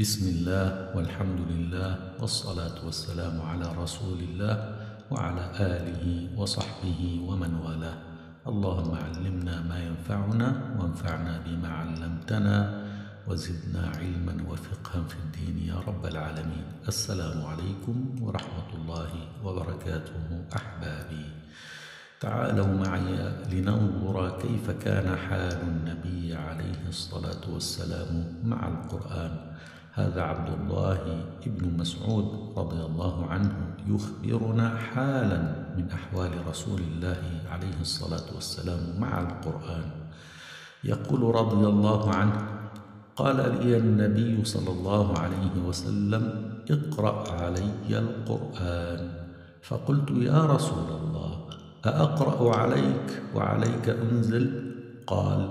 بسم الله والحمد لله والصلاة والسلام على رسول الله وعلى آله وصحبه ومن والاه. اللهم علمنا ما ينفعنا وانفعنا بما علمتنا وزدنا علما وفقها في الدين يا رب العالمين. السلام عليكم ورحمة الله وبركاته أحبابي. تعالوا معي لننظر كيف كان حال النبي عليه الصلاة والسلام مع القرآن. هذا عبد الله بن مسعود رضي الله عنه يخبرنا حالا من أحوال رسول الله عليه الصلاة والسلام مع القرآن. يقول رضي الله عنه قال لي النبي صلى الله عليه وسلم اقرأ علي القرآن. فقلت يا رسول الله أأقرأ عليك وعليك أنزل؟ قال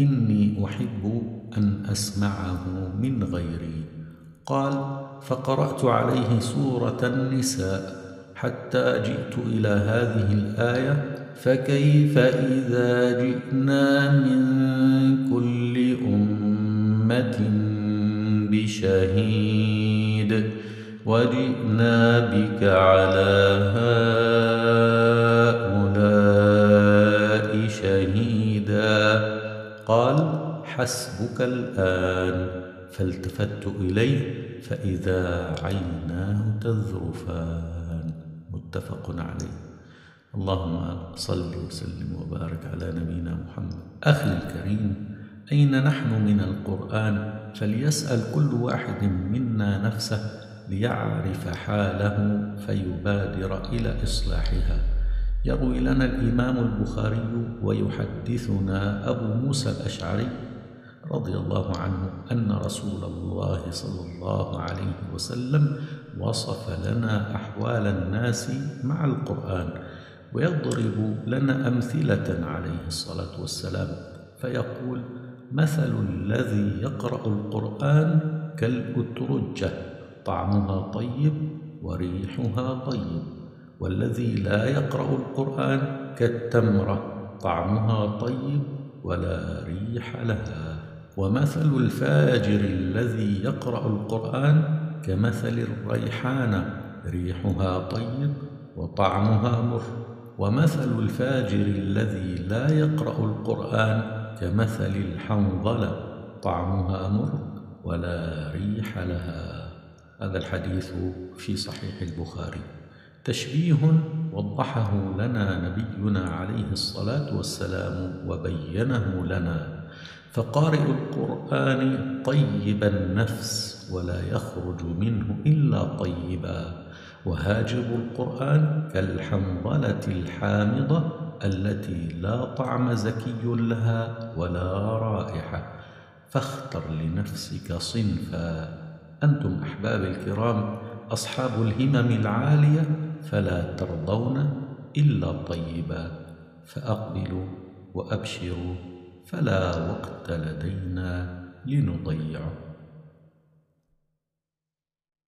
إني أحب أن أسمعه من غيري. قال فقرأت عليه سورة النساء حتى جئت إلى هذه الآية فكيف إذا جئنا من كل أمة بشهيد؟ وجئنا بك على هؤلاء شهيدا. قال حسبك الآن فالتفت إليه فإذا عيناه تذرفان متفق عليه. اللهم صل وسلم وبارك على نبينا محمد. أخي الكريم أين نحن من القرآن؟ فليسأل كل واحد منا نفسه ليعرف حاله فيبادر إلى إصلاحها. يروي لنا الإمام البخاري ويحدثنا أبو موسى الأشعري رضي الله عنه أن رسول الله صلى الله عليه وسلم وصف لنا أحوال الناس مع القرآن ويضرب لنا أمثلة عليه الصلاة والسلام فيقول مثل الذي يقرأ القرآن كالأترجة طعمها طيب وريحها طيب والذي لا يقرأ القرآن كالتمرة طعمها طيب ولا ريح لها. ومثل الفاجر الذي يقرأ القرآن كمثل الريحانة ريحها طيب وطعمها مر. ومثل الفاجر الذي لا يقرأ القرآن كمثل الحنظلة طعمها مر ولا ريح لها. هذا الحديث في صحيح البخاري. تشبيه وضحه لنا نبينا عليه الصلاة والسلام وبينه لنا فقارئ القرآن طيب النفس ولا يخرج منه إلا طيبا. وهاجر القرآن كالحنظلة الحامضة التي لا طعم زكي لها ولا رائحة فاختر لنفسك صنفا. أنتم أحباب الكرام أصحاب الهمم العالية فلا ترضون إلا طيبا. فأقبلوا وأبشروا فلا وقت لدينا لنضيعه